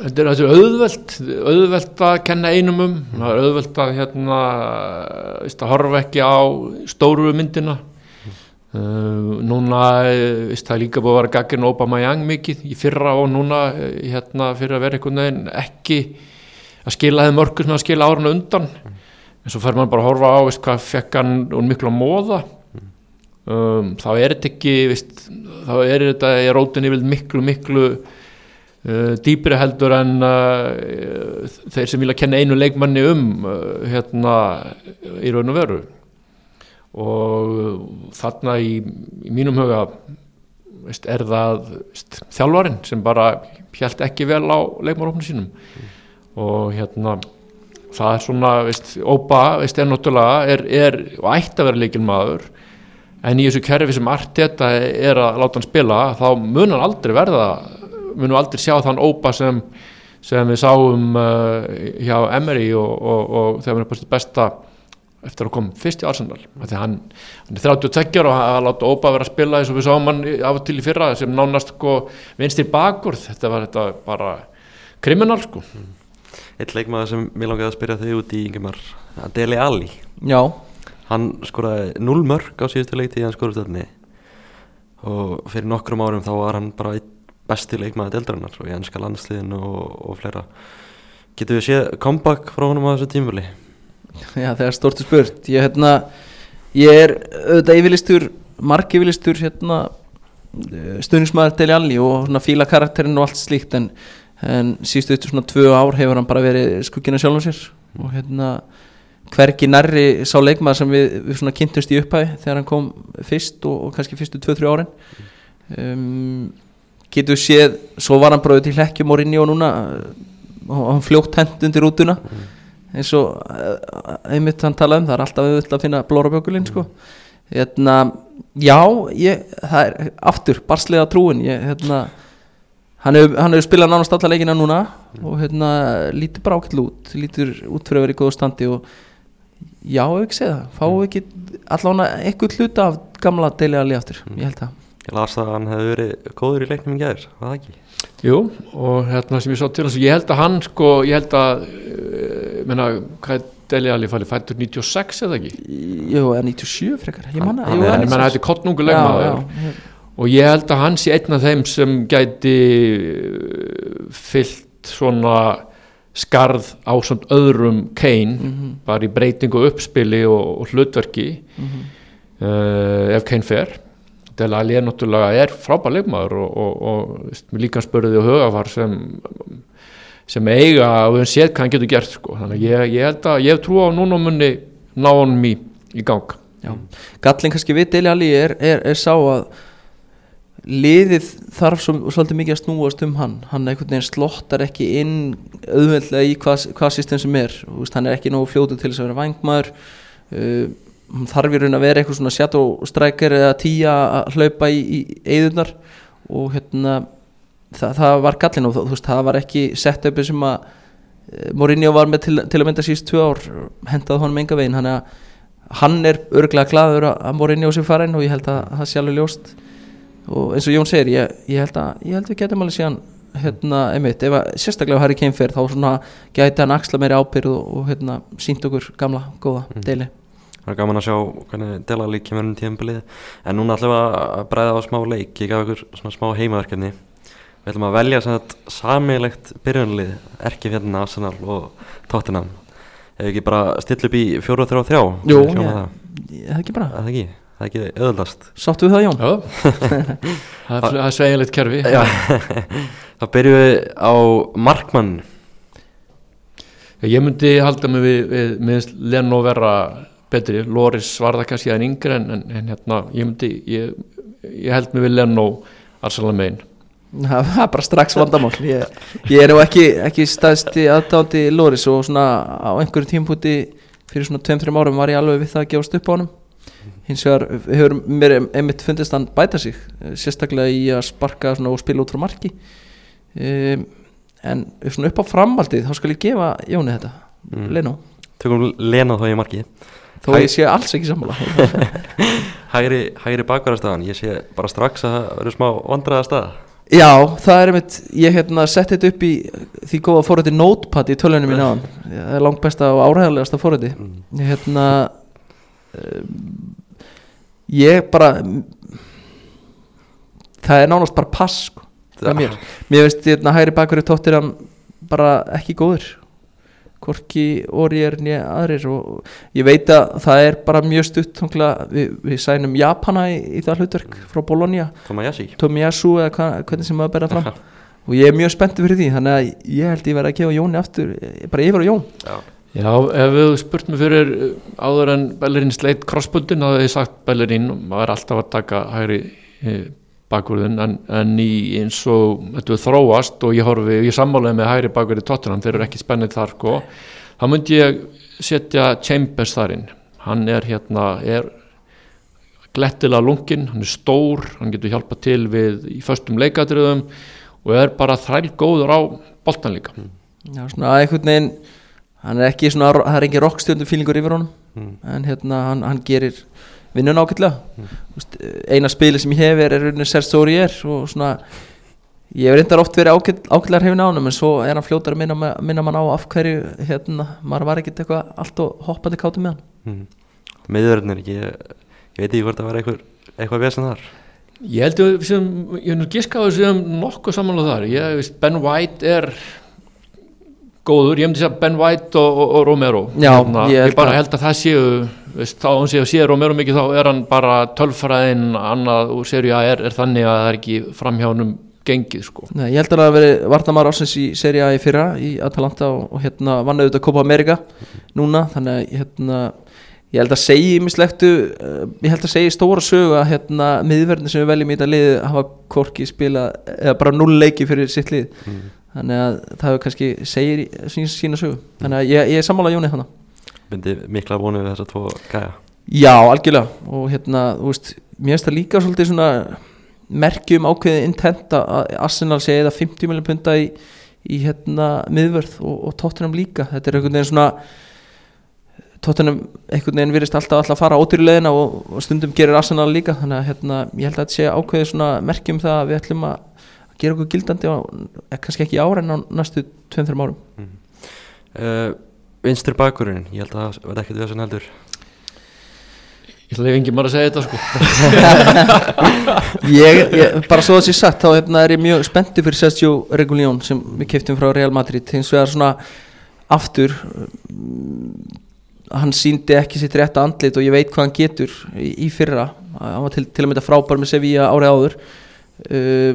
þetta er auðvelt auðvelt að kenna einum um það er auðvelt að hérna að horfa ekki á stóru myndina mm. uh, núna veist, það er líka búið að vera gagin Obama Young mikið í fyrra og núna hérna fyrir að vera einhvern veginn ekki að skila þeim örkur sem að skila árun undan mm en svo fer mann bara að horfa á veist, hvað fekk hann og miklu að móða um, þá er þetta ekki veist, þá er þetta í rótinni miklu miklu uh, dýpri heldur en uh, þeir sem vilja kenna einu leikmanni um uh, hérna í raun og veru. Og þarna í, í mínum huga veist, er það veist, þjálfarinn sem bara hjælt ekki vel á leikmárofnum sínum. Og hérna það er svona, veist, Óba veist, er náttúrulega, er, er og ætti að vera leikinn maður en í þessu kerfi sem Arteta er að láta hann spila, þá mun hann aldrei verða munum aldrei sjá þann Óba sem, sem við sáum uh, hjá Emery og, og, og þegar hann er bara besta eftir að koma fyrst í Arsenal. Því hann, hann er 32 og að láta Óba vera að spila eins og við sáum hann af og til í fyrra sem nánast sko vinstir bakur þetta var þetta bara kriminal sko Eitt leikmaður sem mér langaði að spyrja þau út í Ingemar Deli Ali Já, Hann skoraði 0 mörg á síðustu leikti í hann skorustöðni og fyrir nokkrum árum þá var hann bara besti leikmaður deildarinnar og í ennska landsliðinu og, og fleira. Getum við séð comeback frá honum á þessu tímvöli? já það er stort spurt. Ég, hérna, ég er auðvitað yfirlistur, marg yfirlistur hérna, stuðningsmaður Deli Alli og svona fíla karakterinn og allt slíkt en, en síðustu eftir svona tvö ár hefur hann bara verið skuggina sjálfum sér. Og hérna hvergi nærri sá leikmaður sem við, við svona kynntumst í upphæði þegar hann kom fyrst og, og kannski fyrstu 2-3 árin. Um, getur séð svo var hann bara til hlekkjum og rinni og núna uh, og hann fljótt hend undir rútuna. Eins og uh, einmitt hann talaði um það er alltaf auðvitað að finna blórabjökulinn sko. Hérna, já ég, það er aftur barslega trúin. Ég, hérna, hann hefur hann hefur spilað nánast alla leikina núna og hérna, lítur bara ákveld út lítur út fyrir að vera í góðu standi og já, ef ekki segja það fáum við ekki allavega eitthvað hluta af gamla deilega líf aftur, ég held það. Ég las að hann hefði verið góður í leiknum í gæður, var það ekki? Jú, og hérna sem ég sá til hans ég held að hann sko, ég held að uh, menna, hvað er Deli Ali fæli fættur 96 eða ekki? Jú, eða 97 frekar, ég manna er- ég menna þetta er kottnungu Og ég held að hann sé einn af þeim sem gæti uh, fyllt svona skarð á samt öðrum Kane Mhm, bara í breytingu uppspili og, og hlutverki mhm. uh, ef Kane fer Dele Alli er náttúrulega er frábær leikmaður og, og, og líka spurði og hugafar sem sem eiga og við höfum séð hvað hann getur gert sko. þannig að ég, ég held að ég trú á núna munni ná honum í, í gang Já. Gallin kannski við Deli Ali er, er, er sá að liðið þarf svo, svolítið mikið að snúast um hann. Hann einhvern veginn slottar ekki inn auðveldlega í hvað, hvað system sem er. Veist, hann er ekki nógu fljótu til þess að vera vangmaður uh, hann þarf í raun að vera eitthvað svona shadow striker eða tíja að hlaupa í, eðunar og hérna það, það var gallin og veist, það var ekki sett uppi sem að eh, Mourinho var með til, til að mynda síst tvö ár hendaði honum enga veginn. Hann, er örglega glaður að Mourinho sé farin og ég held að það alveg ljóst og eins og Jón segir ég, ég, held, að, ég held við getum alveg síðan hérna, einmitt, ef að sérstaklega Harry Kane fer þá svona gæti hann axla meiri ábyrð og, og hérna, sínt okkur gamla, góða Mm. deili. Það er gaman að sjá hvernig Dela Ali kemur um tímabilið. En núna ætlum við að bræða á smá leik. Ég gaf ykkur svona smá heimaverkefni. Við ætlum að velja sammeilegt byrjunlið erki fjallina Arsenal og Tottenham. Ef ekki bara stilla upp í 4-3-3 Jú, það. er ekki bara, Er Það ekki, það er ekki öðvöldast sáttu við það Jón? Já, það er, það sveigilegt kerfi. Já, þá byrjum við á markmann Ég myndi halda mig við, við minnst Leno vera betri. Loris var það kannski en yngri en, en, en hérna, ég myndi ég, ég held mig við Leno Arsenal megin. Það það er bara strax vandamál. Ég, ég er nú ekki, ekki staðsti aðdándi Loris og svona á einhverjum tímpúti fyrir svona 2-3 árum var ég alveg við það að gefast upp á honum hins vegar hefur mér einmitt fundist hann bæta sig eh, sérstaklega í að sparka og spila út frá marki. Um, en svona upp á framhaldið þá skal ég gefa Jóni þetta Mm. Leno, Tökum Lena þá í marki þó Hæ- ég sé alls ekki sammála. Hægri, hægri bakvarastafan, ég sé bara strax að það verður smá vandræða staða Já, það er einmitt, ég hérna sett þetta upp í því góða fórhætti Notepad í tölunum mín aðan það er langt besta og áræðarlegasta fórhætti mm. hérna um, ég bara það er nánast bara pass sko, það mér. Mér veist hérna hægri bakur í tóttir hann bara ekki góður. Hvorki orðir nýja aðrir og ég veit að það er bara mjög stutt við, við sænum Japana í, í það hlutverk frá Bologna. Tomiyasu. Eða hva, hvernig sem maður berða fram. Og ég er mjög spenntið fyrir því þannig að ég held ég verði að gefa Jóni aftur eh, bara yfir á Jón. Já, Já, ef við spurt mér fyrir uh, áður en Bellerín sleitt crossbundin þá hefði ég sagt Bellerín maður er alltaf að taka hægri eh, bakvörðin en, en í eins og þetta þróast og ég horfi, ég sammálaði með hægri bakvörði tóttunum, þeir eru ekki spennið þar sko, þá myndi ég setja Chambers þar inn. Hann er hérna, er glettilega lungin, hann er stór hann getur hjálpað til við í föstum leikadriðum og er bara þræl góður á boltan líka. Já, svona einhvern veginn hann er ekki svona, það er engin rockstjöndu fílingur yfir honum Mm. en hérna hann, hann gerir vinnun ágætlega mm. eina spili sem ég hef er er rauninni Serge Aurier og svona ég hef reyndar oft verið ágæt, ágætlega hefina á hann en svo er hann fljótar að minna, minna mann á af hverju hérna, maður var ekkert eitthvað allt og hoppandi kátum með hann Mm. Miðverðin er ekki, ég, ég veit ekki hvort það var eitthvað, eitthvað vesen þar. Ég held að við sem, ég hef nú giskað við sem nokkuð samanlega þar, ég veist Ben White er góður, ég myndi segja Ben White og, og, og Romero. Já, Hérna, ég ég, bara að- held að það séu veist, þá hann séu að séu Romero mikið þá er hann bara tölfræðin annað úr serju A er, er þannig að það er ekki framhjánum gengið sko. Nei, ég held að það hafi verið Vardamar Ársins í Serie A í fyrra í Atalanta og, og hérna vann auðvitað Copa America núna þannig að hérna ég held að segi mislektu uh, ég held að segi stóra sögu að hérna miðverðin sem við veljum í þetta lið hafa korki spila eða bara null leiki fyrir sitt lið. Mm. Þannig að það hefur kannski segir sín, sína sögu. Þannig að ég, ég er sammála Jóni þannig Myndi mikla vonu við þessa tvo gæja. Já, algjörlega. Og hérna, þú veist, mér finnst það líka svolítið svona merkjum ákveðið intent að Arsenal sé eða 50 miljón punta í, í hérna miðvörð og, og Tottenham líka. Þetta er einhvern veginn svona Tottenham einhvern veginn virðist alltaf alltaf að fara ódýrleðina og, og stundum gerir Arsenal líka. Þannig að hérna, ég held að þetta sé ákveðið svona merkjum það að við ætlum að gera okkur gildandi á, eh, kannski ekki ára en á næstu 2-3 árum. Uh, vinstri bakurinn, ég held að það verði ekkert vesen heldur. Ég ætla ekki engin maður að segja þetta sko. Ég, ég, bara svo að sé sagt þá hérna, er ég mjög spenntu fyrir Sergio Reguljón sem við keftum frá Real Madrid. Hins vegar svona aftur mm, hann síndi ekki sitt rétta andlit og ég veit hvað hann getur í, í fyrra. Hann var til, til að mynda frábær með Sevilla árið áður. Uh,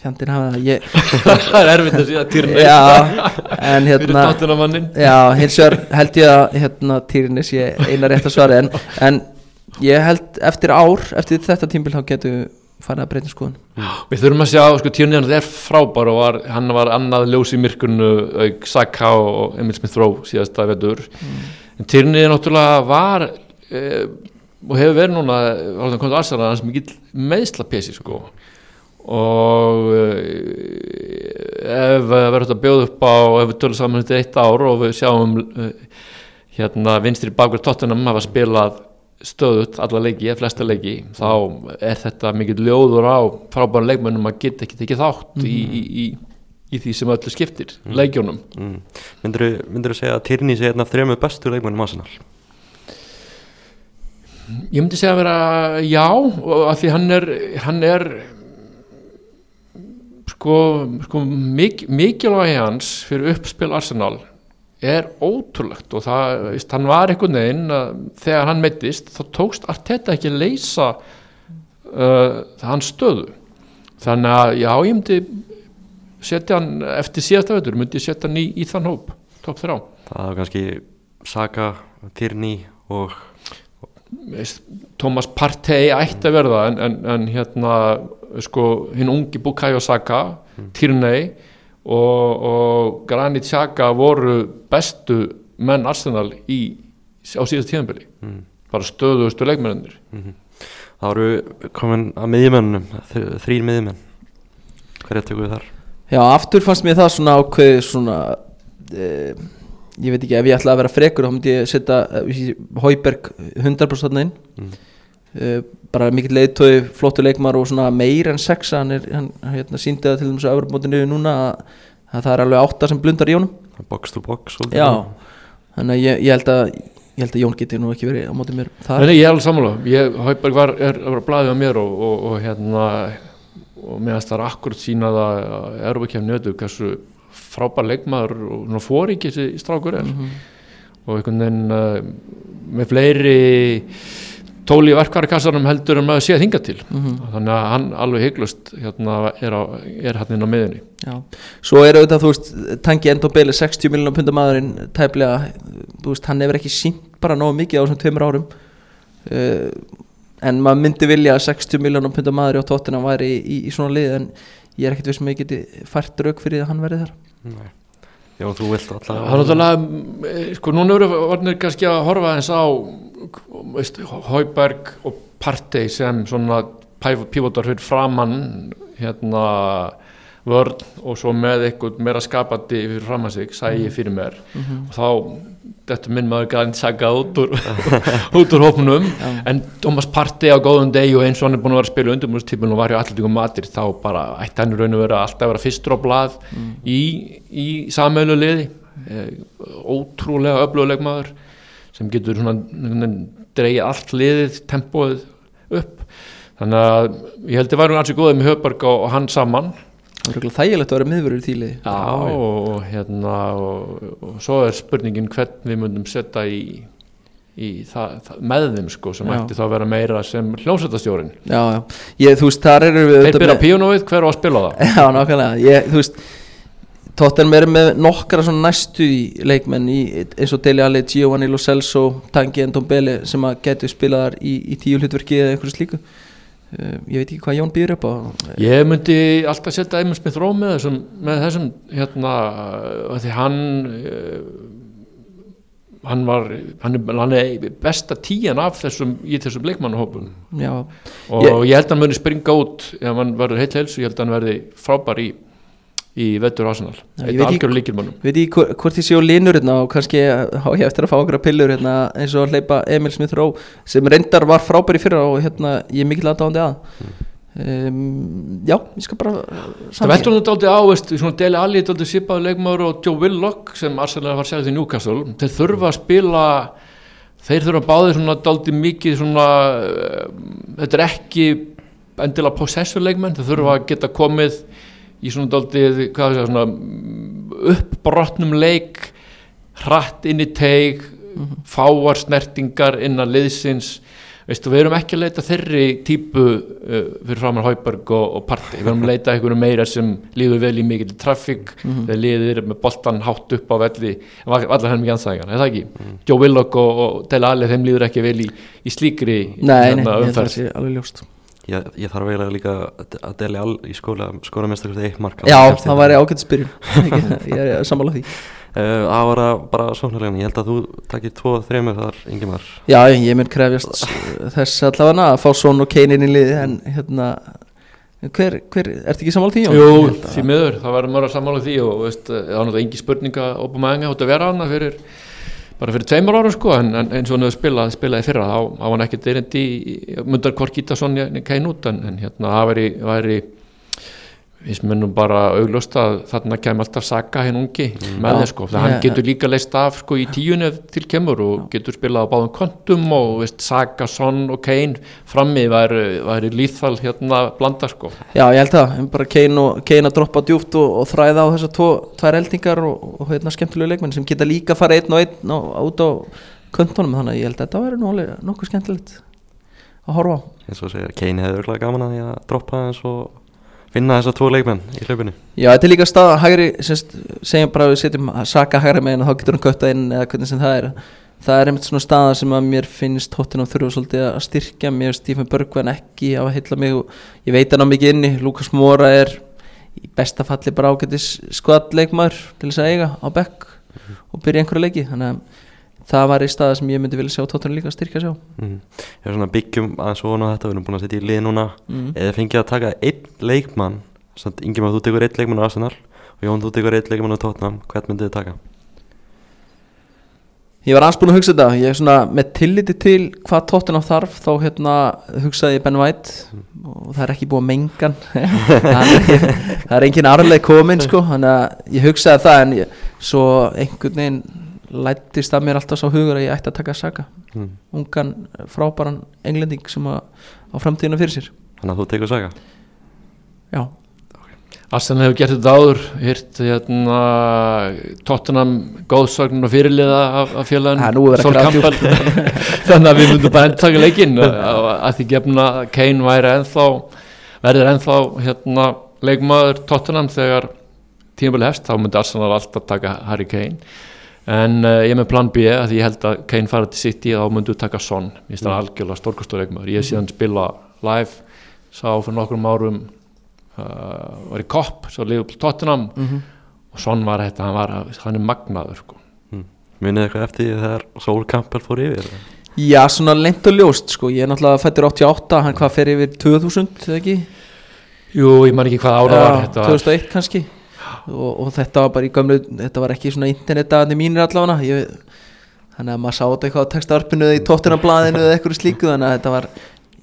fjandinn hafa það. Ég, Það er erfitt að segja týrni já, en fyrir hérna tóttunamannin Já, hins vegar held ég að hérna, Týrni sé eina rétt að svara en, en ég held eftir ár eftir þetta tímbil þá getum við farið að breyta skoðun. Við þurfum að sjá, sko, Tierney hann er frábær og var, hann var annað ljós í myrkunnu auk Saka og Emil Smith Rowe síðasta vetur. En Tierney náttúrulega var e, og hefur verið núna komið til Arsenal hans mikill meðsla pesi sko og e, ef verður þetta bjóð upp á ef við tölum saman þetta eitt ár og við sjáum e, hérna vinstri bakur Tottenham hafa spilað stöðut alla leiki, eða flesta leiki þá er þetta mikið ljóður á frábæra leikmönnum að geta ekki tekið þátt í, í, í, í því sem öllu skiptir leikjónum Mm. Myndur þú segja að Tyrni sé af þrejum bestu leikmennum Arsenal? ég myndi segja að vera já að því hann er hann er sko, sko mik mikilvægi hans fyrir uppspil Arsenal er ótrúlegt og það, veist, hann var einhvern veginn að þegar hann meittist þá tókst Arteta ekki að leysa uh, hans stöðu. Þannig að já, ég myndi setja hann eftir síðasta veitur myndi ég setja hann í, í þann hóp topp þrjá. Það var kannski Saka, Tyrni og Thomas Partey ætti að verða en, en, en hérna sko, hinn ungi Bukayo Saka Tierney og, og Granit Xhaka voru bestu menn Arsenal í, á síðast tíðanbili mm. bara stöðustu leikmennir Það voru komin að miðjumennum, þrýr miðjumenn. Hverja tökum við þar? Já, aftur fannst mér það svona ákveð svona uh, ég veit ekki, ef ég ætla að vera frekur þá myndi ég setja uh, Hauberg 100% þarna inn Mm. Uh, bara mikill leiðtói, flottu leikmar og svona meir en sexa hann, er, hann hérna, síndi það til þess að öfrumótinu núna að, að það er alveg átta sem blundar í honum Box to box. Já, þannig að ég, ég held að ég held að Jón geti nú ekki verið á móti mér þar Nei, ég er alveg sammála, ég, Hauberg var, er, er blæðið á mér og, og, og hérna og meðan það er akkurat sínað að erfukefni ötu hversu frábær leikmaður og svona fóringi þessi strákur er Mhm. og einhvern veginn uh, með fleiri tóli í verkvarakassanum heldur en maður sé að hinga til. Mhm. þannig að hann alveg hygglust hérna, er, á, er hann inn á miðunni Já, svo er auðvitað, þú veist, Tangi Endobeli 60 miljonar punda maðurinn tæplega, þú veist, hann hefur ekki sínt bara nógu mikið á þessum tveimur árum. Uh, en maður myndi vilja að 60 miljonar punda maður á tóttina væri í, í, í svona lið en ég er ekkert viss með að ég geti fært rauk fyrir að hann verði þar. Nei. Já, þú vilt alltaf Það er náttúrulega, sko, núna eru varnir kannski að horfa eins á veist, Hauberg og Partey sem svona pívotar fyrir framann hérna vörn og svo með eitthvað meira skapandi fyrir framann sig, sægi fyrir mér. Og þá, þetta minn maður gæði sagað út úr út úr hópnum, Já. en Thomas Partey á góðum degi og eins og hann er búin að vera að spila undirbúinustípun og var hjá allir matir, þá bara ætti hann raun og vera alltaf að vera fyrstur á blað í, í sameilu liði. Eh, ótrúlega öfluguleg maður sem getur dreigja allt liðið, tempóið upp. Þannig að ég held að væri alls í góðið með Höfberg og, og hann saman. Það er þægilegt að vera miðverður í tíli Já, og hérna og, og svo er spurningin hvern við myndum setja í, í það, það, með þeim sko sem Já. ætti þá að vera meira sem hljómsveitastjórin Já, já, ég, þú veist, þar eru við Þeir byrja með- píónóið, hver á að spila það? Já, nákvæmlega, ég, þú veist Tottenham er með nokkra næstu í leikmenn í, eins og Deli Alli, Giovanni Lo Celso, Tangi Ndombele sem að getur spilaðar í, í tíu hlutverki eða einhverju slíku. Uh, ég veit ekki hvað Jón býður upp á. Ég myndi alltaf setja Emil Smith Rowe með þessum, með þessum hérna, því hann eh, hann var hann er, hann er besta tíjan af þessum í þessum leikmannahópum. Já, og ég, held að hann muni springa út ef hann verður heill helsu, ég held að hann verði frábær í, í vettur Arsenal. Ekki- algjör líkilmannum veit ekki hvort, hvort ég sé á línur hérna og kannski á ég eftir að fá einhverja pillur hérna eins og að hleypa Emil Smith Rowe sem reyndar var frábær í fyrra og hérna ég er mikil aðdáðandi að. Um, Já, ég skal bara Það veldur hann dálítið á, veist, svona Dele Alli dálítið svipaður leikmaður og Joe Willock sem Arsenal var selðið til Newcastle. Þeir þurfa að spila þeir þurfa báðir svona dálítið mikið svona uh, þetta er ekki endilega possessor leikmenn, þeir þurfa að geta komið í svona segja, svona uppbrotnum leik hratt inn í teig fáar snertingar innan liðsins. Veistu, við erum ekki að leita þeirri típu uh, fyrir framar Hauberg og, og Partey, við erum að leita einhverju meira sem líður vel í mikill traffic þegar liðir með boltan hátt upp á velli allar henni mikið anstæðingar, er það ekki? Joe Willock og, og Dele Alli, þeim líður ekki vel í, í slíkri Nei, nei, hérna, það sé alveg ljóst Ég, ég þarf eiginlega líka að deli all í skóla skóra mestakvæmt eitt mark Já, það væri ágætt spyrjun Ég er sammála því. Uh, það var að bara svonarlega ég held að þú takkir tvo þreymur þar Ingimar. Já, ég mun krefjast þess allavega að fá Son og Kane inn í liði en hérna hver, hver, ertu ekki sammála því? Jú, að- því miður, það verður maður að sammála því og veist, það er náttúrulega engi spurninga Obama Enga átt að vera hana fyrir bara fyrir tveimur árum sko en, en eins og hann hefur spilað, spilaði fyrra þá á hann ekkert erindi mundar svona kein út en, en hérna það væri, væri við mennum bara augljóst að þarna kemur alltaf Saka hinn ungi með Já. þeir sko, þannig að hann getur líka leist af sko í tíun ef til kemur og getur spilað á báðum kontum og veist, Saka, Son og Kane frammi væri, væri líþal hérna blanda sko. Já, ég held það, en bara Kane, og, Kane að droppa djúpt og, og þræða á þessar tvo, tvær eldingar og, og hérna skemmtilegu leikmenn sem geta líka fara einn og einn og, út á köntunum þannig að ég held að þetta alveg nokkuð skemmtilegt að horfa á. Eins og segir, Kane hefði örgulega gaman að því að droppa eins og finna þessa tvo leikmenn í hlaupinu. Já, þetta er líka staða hægri, semst, segjum bara að við setjum að Saka hægri megin og þá getur hann kötta inn eða hvernig sem það er. Það er einmitt svona staða sem að mér finnst hóttin á þurfa svolítið að styrkja. Mér Stephen Bergwijn ekki á að heilla mig og ég veit hann á mikið inni, Lukas Mora er í besta falli bara ágætis skvadleikmaður til þess að eiga á bekk og byrja einhverja leiki. Þannig að það var í staða sem ég myndi vilja sjá tóttunum líka styrkja sjá. Mm. ég er svona byggjum ofan á þetta við erum búin að setja í lið núna. Mm. eða fengið að taka einn leikmann samt Ingimar þú tekur einn leikmann á Arsenal og Jón þú tekur einn leikmann á Tottenham hvern myndið þið taka? Ég var búin að hugsa þetta. Ég er svona með tilliti til hvað tóttunum þarf þá hérna hugsaði ég Ben White. Og það er ekki búið að mengan það, er, það er engin arleik komin sko. Þannig að ég hugsaði það en ég, svo einhvern veginn lættist að mér alltaf sá hugur að ég ætti að taka Saka Mm. ungan frábæran englending sem að á framtíðina fyrir sér. Þannig að þú tekur saga? Já, Arsenal hefur gert þetta áður hirt hérna Tottenham góðsögnin og fyrirliða af, af Campbell. Þannig að við myndum bara endtaka leikinn að því gefna Kane væri ennþá verður ennþá hérna leikmaður Tottenham þegar tímabili hefst þá myndi Arsenal alltaf taka Harry Kane en uh, ég er með plan B að því ég held að Kane fara til City þá myndu taka Son, ég finnst það algjörlega stórkastur leikmaður, ég sé hann spila live sá fyrir nokkrum árum uh, var í kopp svo Liverpool Tottenham. Mhm. og Son var þetta, hann, var, hann er magnaður sko. Munið eitthvað eftir því þegar Sol Campbell fór yfir? Já, svona lengt og ljóst sko, ég er náttúrulega fættur 88, hann hvað fer yfir 2000, eða ekki? Jú, ég man ekki hvað ára var Já, þetta var 2001 kannski og, og þetta var bara í gömlu, þetta var ekki svona internetaðni mínir allavega. Ég, þannig að maður sá þetta eitthvað á textavarpinu eða í tóttunablaðinu eða eitthvað slíku þannig að þetta var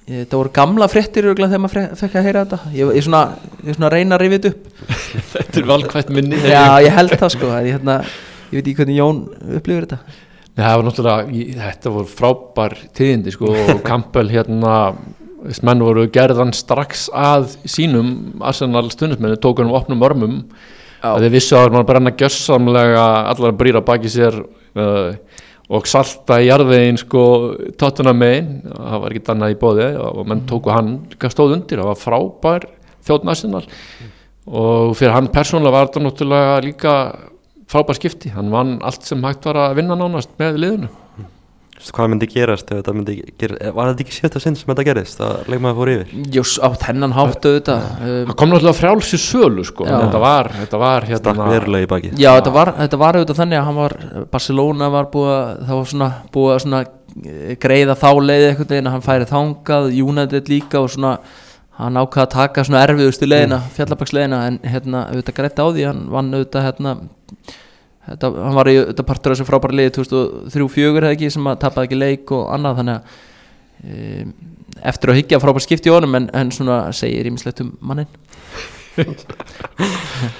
þetta voru gamla fréttir þegar maður fekk að heyra þetta. Ég, ég, svona, ég svona reyna að rifja þetta upp. Þetta er valkvætt minni Já, ég held það sko. Ég, hérna, ég veit ekki hvernig Jón upplifir þetta. Nei, það var náttúrulega, þetta voru frábær tíðindi sko og Campbell hérna, þess menn voru gerðan strax að sínum Arsenal stundismenni, tók hann um opnum örmum að þeir vissu að maður brenna gjössamlega allar að brýra baki sér uh, og salta í jarðvegin sko tóttuna megin. Það var ekki annað í bóði og menn tóku hann stóð undir, það var frábær þjóðn Arsenal. Og fyrir hann persónulega var þetta náttúrulega líka frábær skipti, hann vann allt sem hægt var að vinna nánast með liðinu. Veistu Hvað myndi gerast ef þetta myndi gera Var þetta ekki sjötta sinn sem þetta gerist að leikmaður fór yfir? Jós, á þennan háttu þetta um, það kom náttúrulega frjálsi sölu sko Já. þetta var, þetta var Stakk hérna verulega í baki Já, þetta var, þetta var auðvitað þannig að hann var Barcelona var búið að það var svona búið að svona eh, greiða þá leiði einhvern veginn að hann færi þangað United líka og svona hann ákvað að taka svona erfiðustu leiðina mm. fjallabaksleiðina en hérna auðvitað greitt á því hann vann auðvitað hérna þetta, hann var í auðvitað partur þessu frábæra leiði 2003-04 eða ekki sem að tapaði ekki leik og annað þannig að um, eftir að hyggja frábær skipti í honum en, en svona segir ímislegt um mannin um,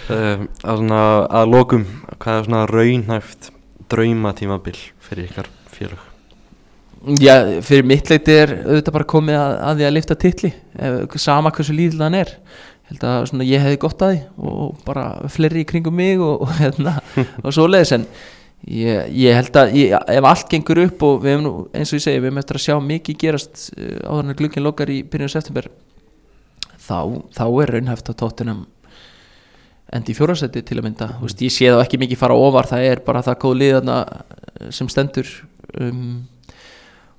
að, svona, að lokum Hvað er svona raunhæft draumatímabil fyrir ykkar félög? Já, fyrir mitt leiti er auðvitað bara komið að, að því að lifta titli. Ef, sama hversu lítill hann er held að svona, ég hefði gott að því og bara fleiri í kringum mig og, og, hérna, og svoleiðis en ég, ég held að ég, ef allt gengur upp og við hefum nú eins og ég segi við hefum eftir að sjá mikið gerast uh, áður en að glugginn lokar í byrjun september þá, þá er raunhæft að tóttunum endi í fjórasæti til að mynda mm. veist, ég sé þá ekki mikið fara ofar það er bara það góð liðana sem stendur um,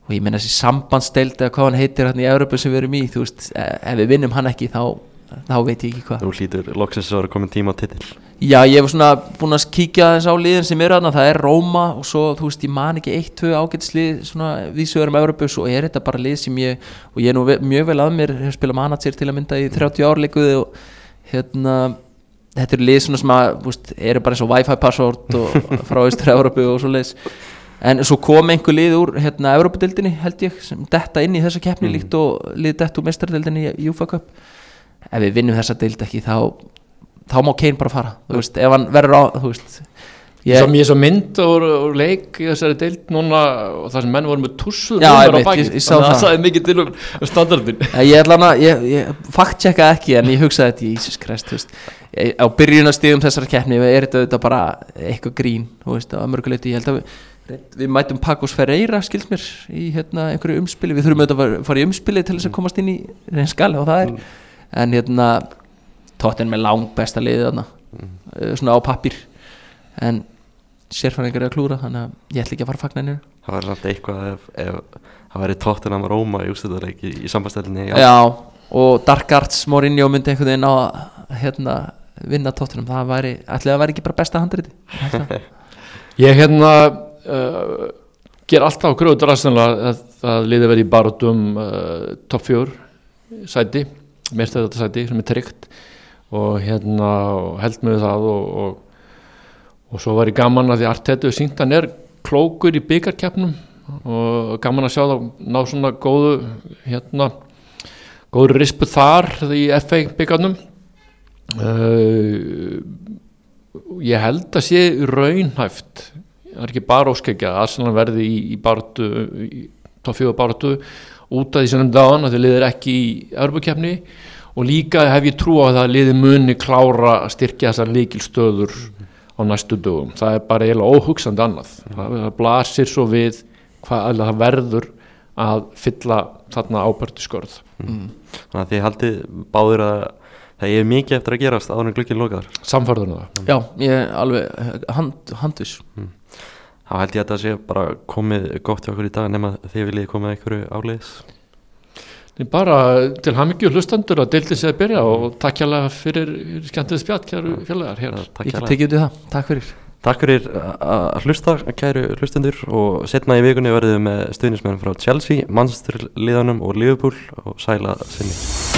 og ég menna þessi sambandsteild eða hvað hann heitir hann í Európa sem við erum í þú veist, e- ef við vinnum hann ekki þá, þá veit ég ekki hvað. Þú hlýtur loksins að vera komin tíma á titil Já, ég hef svona búin að kíkja þess á liðin sem eru þarna, það er Róma og svo, þú veist, ég man ekki eitt, tvö ágætislið svona vísuður um Evropu og er þetta bara lið sem ég, og ég er nú mjög vel að mér, hef spilað manager til að mynda í 30 árleikuði og hérna þetta eru lið svona sem að, þú veist, eru bara eins og wifi password og frá austur Evropu og svo leiðis en svo kom einhver lið úr hérna Evropadildinni held ég, sem detta inn í þessa keppni líkt og lið dett úr mestardildinni í UFA Cup ef við vinnum þessa dild ekki þá þá má Kane bara fara. Þú veist, ef hann verður á Ég ég, sá mér svo mynd og, og leik í þessari deild núna og það sem menn voru með ég- ég sá þannig að það. sagði mikið til um standardin. Ég ætla hana ég, ég fakt checka ekki en ég hugsaði þetta þú veist. Ég, á byrjunastíðum þessara keppni er þetta bara eitthvað grín, veist, á mörguleiti ég held að við, við mætum Pacos Ferreira skilst mér í hérna einhverju umspili. Við þurfum auðvitað að fara- í umspili til þess að komast inn í reynskali og það er en hérna tóttin með lang besta liðið þarna mm. svona á pappir en sérfæringar er að klúra þannig að ég ætla ekki að fara að fagna henni Það var samt eitthvað ef, ef það væri tóttunam Róma í úrstæðuleik í, í sambandstælinni já. og Dark Arts Mourinho myndi einhvern veginn á að hérna, vinna tóttunum það væri, ætli það væri ekki bara besta handriti Ég hérna uh, ger alltaf gröður að, að liði verið í baróttum uh, top 4 sæti, mestar þetta sæti sem er tryggt og hérna held með það og, og, og svo var ég gaman að því Artetu sínt hann er klókur í byggarkeppnum og gaman að sjá það ná svona góðu hérna góður rispu þar í FA byggarnum uh, ég held að sé raunhæft það er ekki bara óskækja að Arsenal verði í, í bartu í 4 bartu út af því sem á hann að þau liðir ekki í Örbukefni og líka hef ég trú á það að liði muni klára að styrkja þessar líkilstöður á næstu dögum. Það er bara eiginlega óhugsandi annað. Það, blasir svo við hvað það verður að fylla þarna ábærtu skörð. Þannig að þið haldið báður að það er mikið eftir að gerast áður en glukkin lokaður samfærðurna það. Já, ég er alveg hand, handvis Þá held ég að það sé bara komið gott hjá okkur í dag nema þið viljið komið einhverju áleiðis. Nei, bara til hamingju hlustandur að deildi sig að byrja og takk hérlega fyrir skemmtið spjall kæru félagar hér. hérlega. tekið í það, takk fyrir. Takk fyrir að hlusta, kæru hlustendur og setna í vikunni verðum við með stuðnismenn frá Chelsea, Manchester liðanum og Liverpool og sæla sinni